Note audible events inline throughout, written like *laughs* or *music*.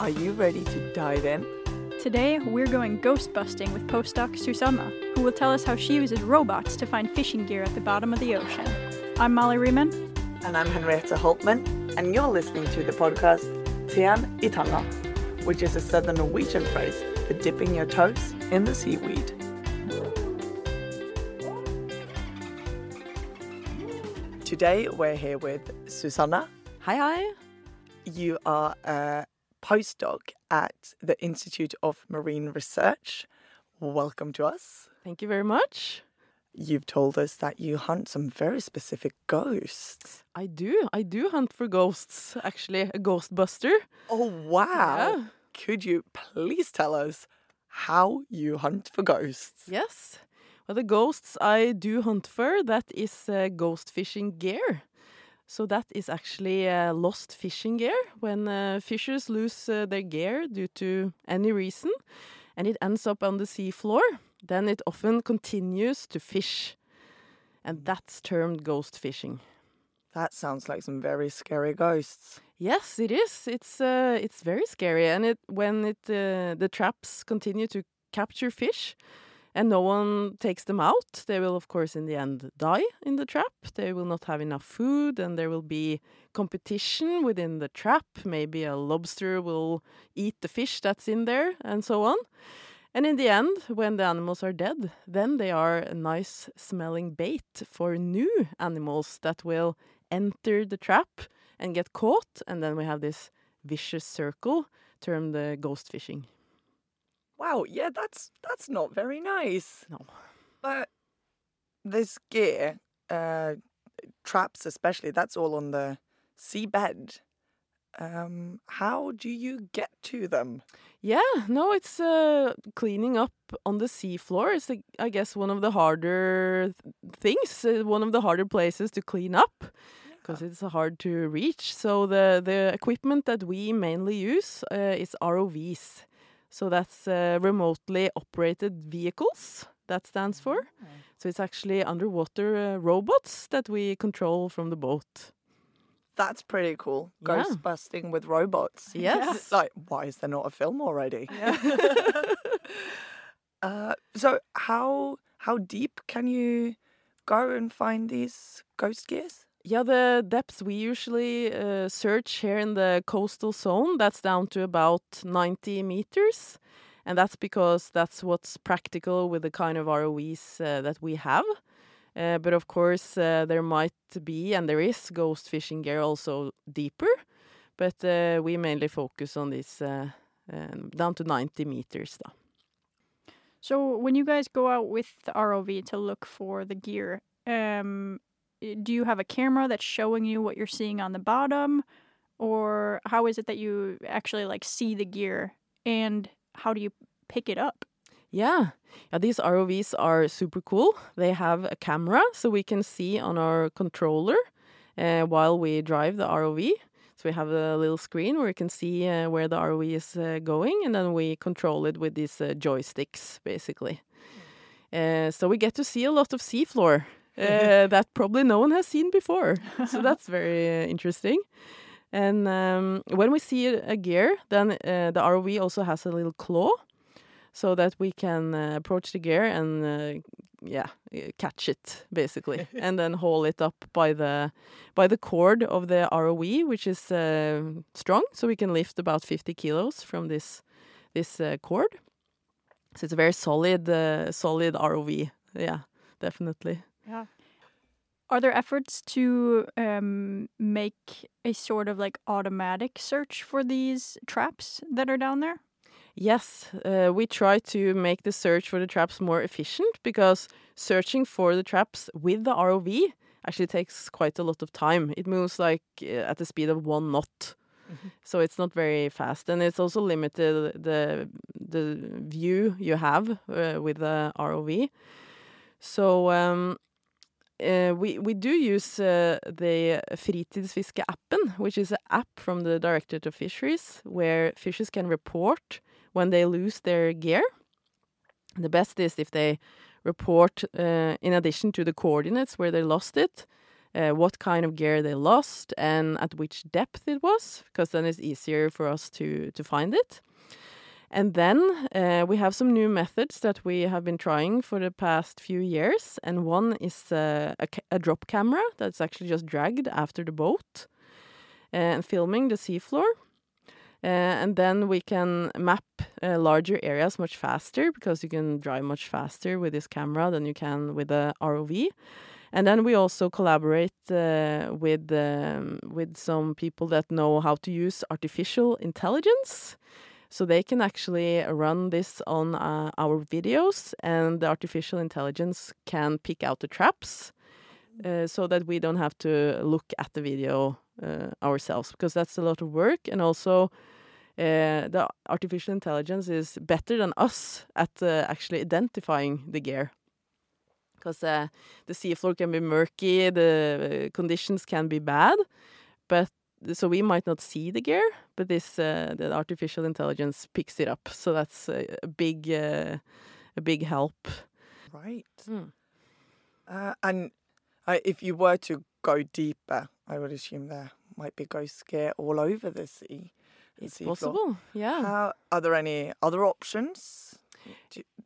Are you ready to dive in? Today, we're going ghost busting with postdoc Susanna, who will tell us how she uses robots to find fishing gear at the bottom of the ocean. I'm Molly Riemann. And I'm Henrietta Holtman, and you're listening to the podcast Tian Itanga, which is a southern Norwegian phrase for dipping your toes in the seaweed. Today, we're here with Susanna. Hi, hi. You are a postdoc at the Institute of Marine Research. Welcome to us. Thank you very much. You've told us that you hunt some very specific ghosts. I do. I do hunt for ghosts, actually, a ghostbuster. Oh, wow. Yeah. Could you please tell us how you hunt for ghosts? Yes. Well, the ghosts I do hunt for, that is uh, ghost fishing gear. So that is actually uh, lost fishing gear when uh, fishers lose uh, their gear due to any reason and it ends up on the seafloor. Then it often continues to fish. And that's termed ghost fishing. That sounds like some very scary ghosts. Yes, it is. It's uh, it's very scary, and it when it uh, the traps continue to capture fish, and no one takes them out, they will of course in the end die in the trap. They will not have enough food, and there will be competition within the trap. Maybe a lobster will eat the fish that's in there, and so on. And in the end, when the animals are dead, then they are a nice smelling bait for new animals that will enter the trap and get caught. And then we have this vicious circle termed the ghost fishing. Wow, yeah, that's that's not very nice. No. But this gear, uh, traps especially, that's all on the seabed. Um, how do you get to them? Yeah, no, it's uh, cleaning up on the seafloor is, I guess, one of the harder th- things, uh, one of the harder places to clean up because it's hard to reach. So the the equipment that we mainly use uh, is ROVs. So that's uh, remotely operated vehicles. That stands for. So it's actually underwater uh, robots that we control from the boat. That's pretty cool. Yeah. Ghost busting with robots. *laughs* Yes. *laughs* like, why is there not a film already? *laughs* uh, so how how deep can you go and find these ghost gears? Yeah, the depths we usually uh, search here in the coastal zone, that's down to about 90 meters. And that's because that's what's practical with the kind of ROVs uh, that we have. Uh, but of course, uh, there might be, and there is, ghost fishing gear also deeper. But uh, we mainly focus on this uh, um, down to 90 meters. Though. So, when you guys go out with the ROV to look for the gear, um, do you have a camera that's showing you what you're seeing on the bottom, or how is it that you actually like see the gear, and how do you pick it up? Yeah. yeah, these ROVs are super cool. They have a camera so we can see on our controller uh, while we drive the ROV. So we have a little screen where we can see uh, where the ROV is uh, going, and then we control it with these uh, joysticks, basically. Uh, so we get to see a lot of seafloor uh, that *laughs* probably no one has seen before. so *laughs* that's very uh, interesting. And um, when we see a gear, then uh, the ROV also has a little claw so that we can uh, approach the gear and uh, yeah catch it basically *laughs* and then haul it up by the by the cord of the ROV which is uh, strong so we can lift about 50 kilos from this this uh, cord so it's a very solid uh, solid ROV yeah definitely Yeah. Are there efforts to um, make a sort of like automatic search for these traps that are down there? Yes, uh, we try to make the search for the traps more efficient because searching for the traps with the ROV actually takes quite a lot of time. It moves like uh, at the speed of one knot. So it's not very fast, and it's also limited the the view you have uh, with the ROV. So um, uh, we we do use uh, the Fritidsfiskeappen, which is an app from the Directorate of Fisheries, where fishers can report when they lose their gear. The best is if they report, uh, in addition to the coordinates where they lost it, what kind of gear they lost and at which depth it was, because then it's easier for us to to find it. And then uh, we have some new methods that we have been trying for the past few years. And one is uh, a, a drop camera that's actually just dragged after the boat uh, and filming the seafloor. Uh, and then we can map uh, larger areas much faster because you can drive much faster with this camera than you can with a ROV. And then we also collaborate uh, with um, with some people that know how to use artificial intelligence. So they can actually run this on uh, our videos, and the artificial intelligence can pick out the traps, uh, so that we don't have to look at the video uh, ourselves, because that's a lot of work. And also, uh, the artificial intelligence is better than us at uh, actually identifying the gear, because uh, the seafloor can be murky, the conditions can be bad, but so we might not see the gear, but this uh, the artificial intelligence picks it up. So that's a, a big uh, a big help. Right. Mm. Uh, and uh, if you were to go deeper, I would assume there might be ghost gear all over the sea. It's possible, yeah. How, are there any other options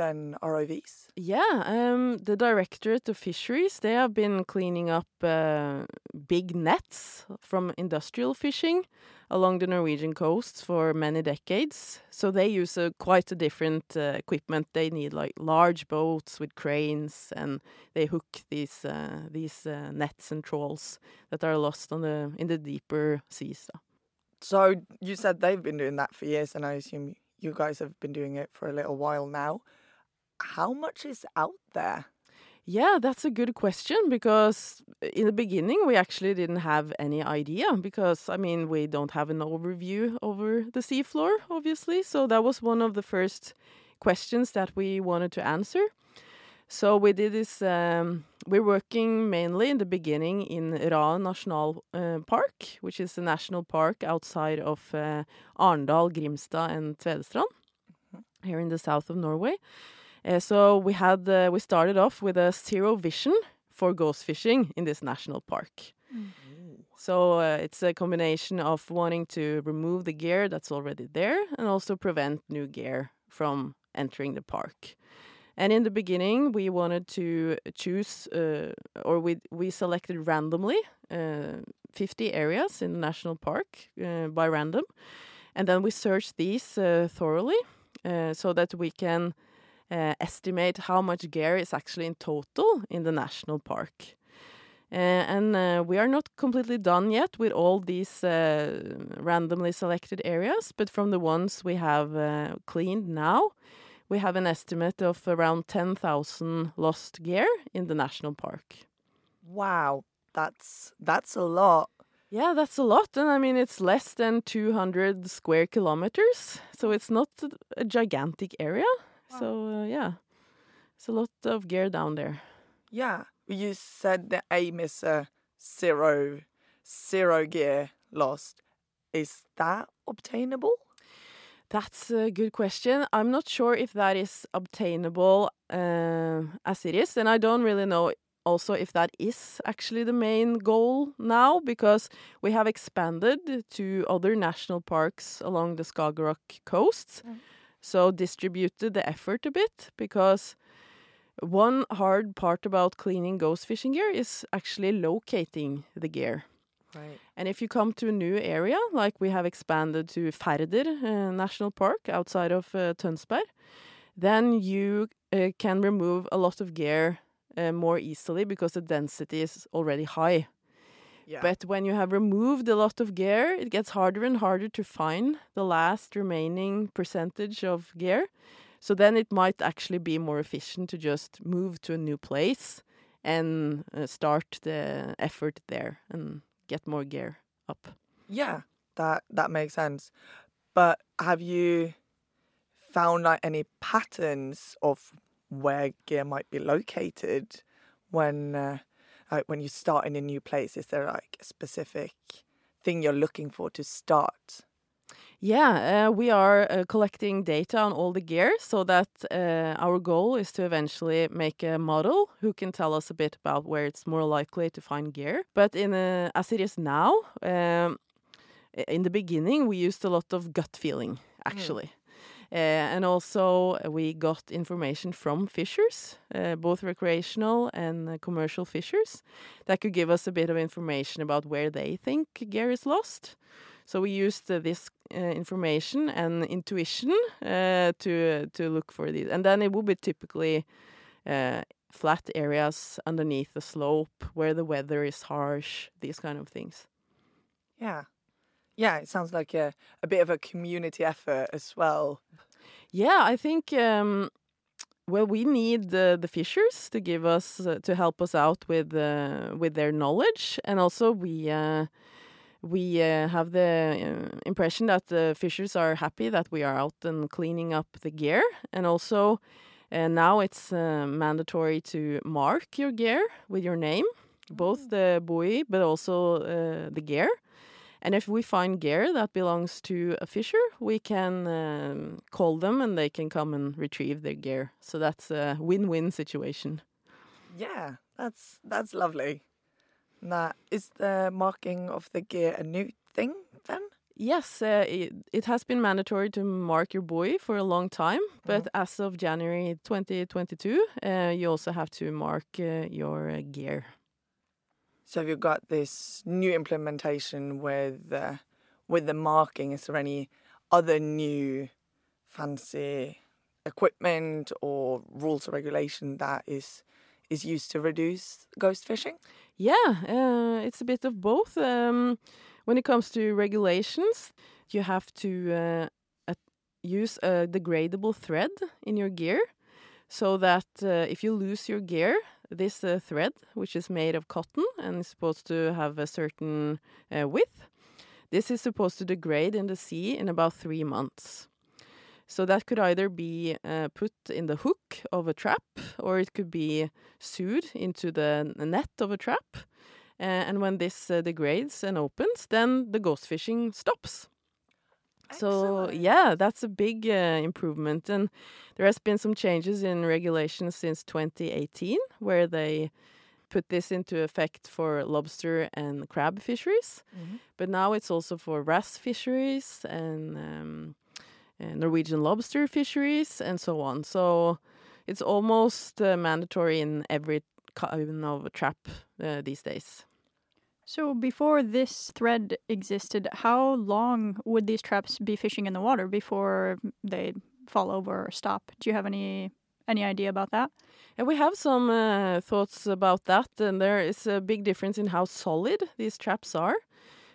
than ROVs? Yeah, um, the Directorate of Fisheries they have been cleaning up uh, big nets from industrial fishing along the Norwegian coasts for many decades. So they use quite a different uh, equipment. They need like large boats with cranes, and they hook these uh, these uh, nets and trawls that are lost on the in the deeper seas. So you said they've been doing that for years, and I assume you guys have been doing it for a little while now. How much is out there? Yeah, that's a good question because in the beginning we actually didn't have any idea because I mean we don't have an overview over the seafloor obviously. So that was one of the first questions that we wanted to answer. So we did this um, we're working mainly in the beginning in Raet National uh, Park, which is a national park outside of uh, Arendal, Grimstad and Tvedestrand here in the south of Norway. Uh, so we had uh, we started off with a zero vision for ghost fishing in this national park. So uh, it's a combination of wanting to remove the gear that's already there and also prevent new gear from entering the park. And in the beginning, we wanted to choose, uh, or we we selected randomly uh, 50 areas in the national park uh, by random, and then we searched these uh, thoroughly uh, so that we can uh, estimate how much gear is actually in total in the national park. Uh, and uh, we are not completely done yet with all these uh, randomly selected areas, but from the ones we have uh, cleaned now, we have an estimate of around 10,000 lost gear in the national park. Wow, that's that's a lot. Yeah, that's a lot. And I mean, it's less than 200 square kilometers. So it's not a gigantic area. So, uh, yeah, it's a lot of gear down there. Yeah, you said the aim is a zero zero gear lost. Is that obtainable? That's a good question. I'm not sure if that is obtainable uh, as it is. And I don't really know also if that is actually the main goal now because we have expanded to other national parks along the Skagerrak coast. Mm. So distributed the effort a bit because one hard part about cleaning ghost fishing gear is actually locating the gear. Right. And if you come to a new area, like we have expanded to Færder uh, National Park outside of uh, Tønsberg, then you uh, can remove a lot of gear uh, more easily because the density is already high. Yeah. But when you have removed a lot of gear, it gets harder and harder to find the last remaining percentage of gear. So then it might actually be more efficient to just move to a new place and uh, start the effort there and get more gear up. yeah, that that makes sense. But have you found like any patterns of where gear might be located when uh, like when you start in a new place? Is there like a specific thing you're looking for to start? Yeah, uh, we are uh, collecting data on all the gear so that uh, our goal is to eventually make a model who can tell us a bit about where it's more likely to find gear. But in uh, as it is now, um, in the beginning we used a lot of gut feeling actually. Uh, and also, uh, we got information from fishers, uh, both recreational and uh, commercial fishers, that could give us a bit of information about where they think gear is lost. So we used uh, this uh, information and intuition to to look for these, and then it would be typically flat areas underneath the slope where the weather is harsh, these kind of things. Yeah. Yeah, it sounds like a, a bit of a community effort as well. Yeah, I think um, well, we need the the fishers to give us uh, to help us out with uh, with their knowledge, and also we uh, we uh, have the uh, impression that the fishers are happy that we are out and cleaning up the gear, and also uh, now it's mandatory to mark your gear with your name, both mm. the buoy but also the gear. And if we find gear that belongs to a fisher, we can um, call them and they can come and retrieve their gear. So that's a win-win situation. Yeah, that's that's lovely. Now, is the marking of the gear a new thing then? Yes, uh, it, it, has been mandatory to mark your buoy for a long time, but mm. as of January 2022, uh, you also have to mark uh, your uh, gear. So you've got this new implementation with uh, with the marking. Is there any other new fancy equipment or rules or regulation that is is used to reduce ghost fishing? Yeah, uh, it's a bit of both. Um, when it comes to regulations, you have to uh, use a degradable thread in your gear so that uh, if you lose your gear, this uh, thread, which is made of cotton and is supposed to have a certain uh, width, this is supposed to degrade in the sea in about three months. So that could either be uh, put in the hook of a trap or it could be sewed into the net of a trap. Uh, and when this uh, degrades and opens, then the ghost fishing stops. So yeah, that's a big uh, improvement, and there has been some changes in regulations since 2018, where they put this into effect for lobster and crab fisheries, mm -hmm. but now it's also for wrasse fisheries and, um, and Norwegian lobster fisheries and so on. So it's almost uh, mandatory in every kind of trap uh, these days. So before this thread existed, how long would these traps be fishing in the water before they fall over or stop? Do you have any any idea about that? Yeah, we have some uh, thoughts about that, and there is a big difference in how solid these traps are.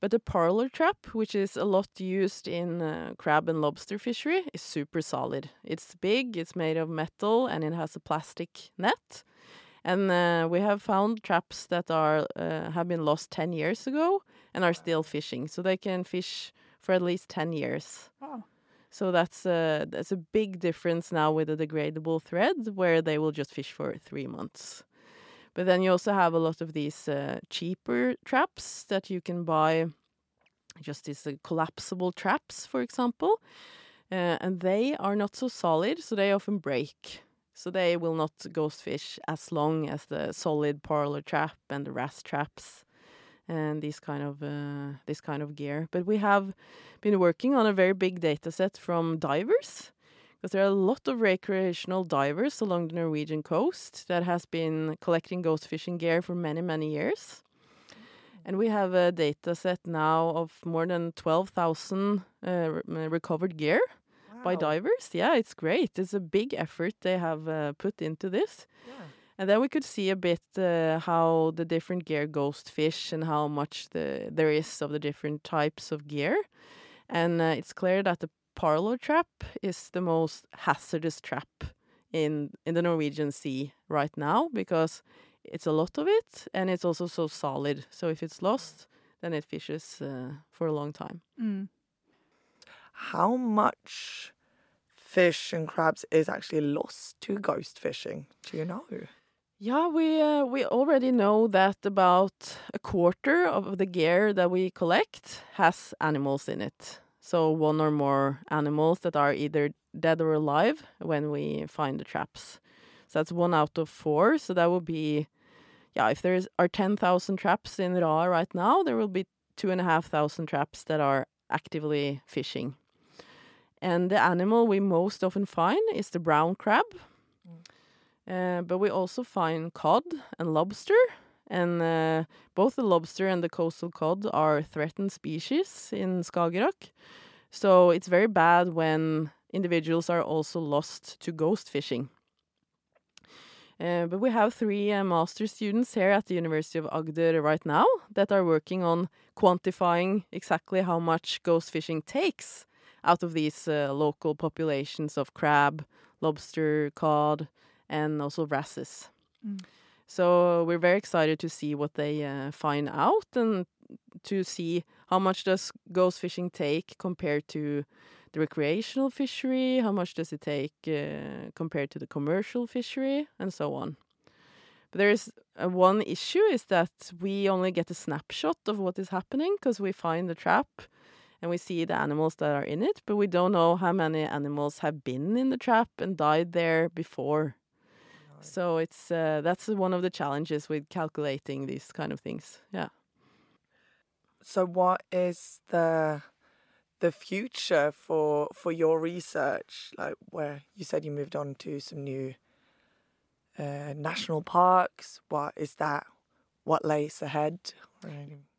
But the parlor trap, which is a lot used in uh, crab and lobster fishery, is super solid. It's big, it's made of metal, and it has a plastic net. And uh, we have found traps that are uh, have been lost 10 years ago and are still fishing. So they can fish for at least 10 years. Wow. So that's a, that's a big difference now with the degradable thread where they will just fish for three months. But then you also have a lot of these uh, cheaper traps that you can buy, just these uh, collapsible traps, for example. Uh, and they are not so solid, so they often break. So they will not ghost fish as long as the solid parlor trap and the wrasse traps and this kind of uh, this kind of gear. But we have been working on a very big data set from divers because there are a lot of recreational divers along the Norwegian coast that has been collecting ghost fishing gear for many many years. And we have a data set now of more than 12,000 uh, recovered gear by divers. Yeah, it's great. It's a big effort they have uh, put into this. Yeah. And then we could see a bit uh, how the different gear ghost fish and how much the there is of the different types of gear. And uh, it's clear that the parlor trap is the most hazardous trap in in the Norwegian Sea right now because it's a lot of it and it's also so solid. So if it's lost, then it fishes uh, for a long time. Mm. How much fish and crabs is actually lost to ghost fishing? Do you know? Yeah, we uh, we already know that about a quarter of the gear that we collect has animals in it. So one or more animals that are either dead or alive when we find the traps. So that's one out of four. So that would be, yeah, if there are 10,000 traps in Raet right now, there will be two and a half thousand traps that are actively fishing. And the animal we most often find is the brown crab. Uh, but we also find cod and lobster. And uh, both the lobster and the coastal cod are threatened species in Skagerrak. So it's very bad when individuals are also lost to ghost fishing. Uh, but we have three uh, master students here at the University of Agder right now that are working on quantifying exactly how much ghost fishing takes out of these uh, local populations of crab, lobster, cod, and also wrasses. Mm. So we're very excited to see what they uh, find out and to see how much does ghost fishing take compared to the recreational fishery, how much does it take uh, compared to the commercial fishery, and so on. But there is uh, one issue is that we only get a snapshot of what is happening because we find the trap and we see the animals that are in it, but we don't know how many animals have been in the trap and died there before. So it's uh, that's one of the challenges with calculating these kind of things. Yeah. So what is the the future for for your research? Like where you said you moved on to some new uh, national parks. What is that? What lays ahead?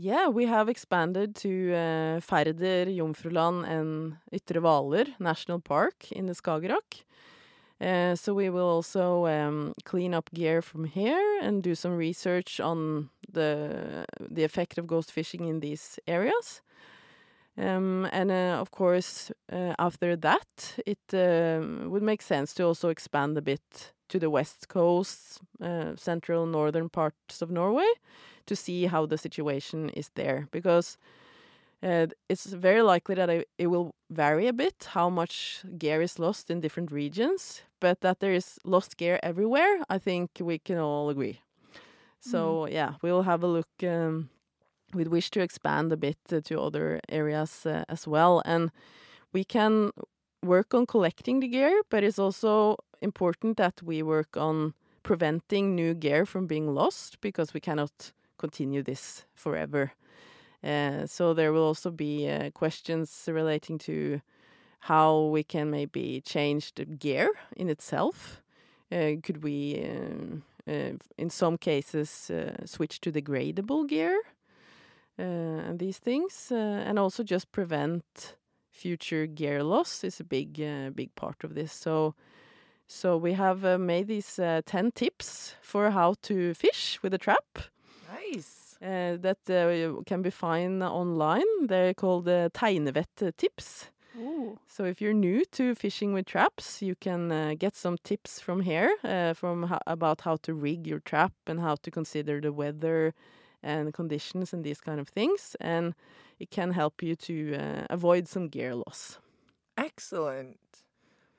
Yeah, we have expanded to uh, Færder, Jomfruland, and Ytre Hvaler National Park in the Skagerrak. Uh, so we will also um, clean up gear from here and do some research on the the effect of ghost fishing in these areas. Um, and uh, of course, uh, after that, it um, would make sense to also expand a bit to the west coast, uh, central northern parts of Norway, to see how the situation is there, because uh, it's very likely that it, it will vary a bit how much gear is lost in different regions, but that there is lost gear everywhere, I think we can all agree. So Mm. yeah, we'll have a look. Um, we'd wish to expand a bit uh, to other areas uh, as well, and we can work on collecting the gear, but it's also important that we work on preventing new gear from being lost because we cannot continue this forever. Uh, so there will also be uh, questions relating to how we can maybe change the gear in itself. Uh, could we, um, uh, in some cases, switch to degradable gear and these things, uh, and also just prevent future gear loss is a big, uh, big part of this. So. So we have uh, made these uh, 10 tips for how to fish with a trap Nice. uh, that uh, can be found online. They're called uh, teinevett tips. Ooh. So if you're new to fishing with traps, you can uh, get some tips from here uh, from about how to rig your trap and how to consider the weather and conditions and these kind of things. And it can help you to uh, avoid some gear loss. Excellent.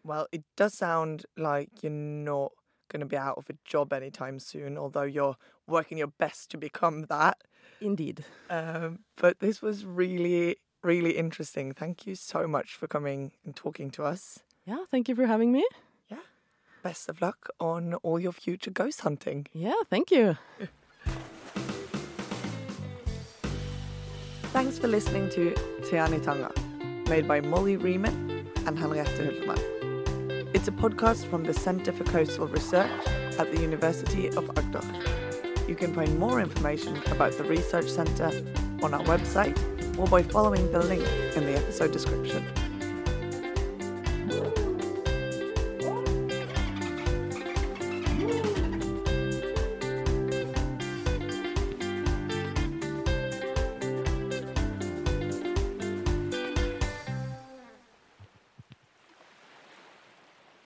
Well, it does sound like you're not going to be out of a job anytime soon, although you're working your best to become that. Indeed. Um, but this was really, really interesting. Thank you so much for coming and talking to us. Yeah, thank you for having me. Yeah. Best of luck on all your future ghost hunting. Yeah, thank you. *laughs* Thanks for listening to Tiani Tanga, made by Molly Riemann and Henriette Hultmann. It's a podcast from the Centre for Coastal Research at the University of Agder. You can find more information about the Research Centre on our website or by following the link in the episode description.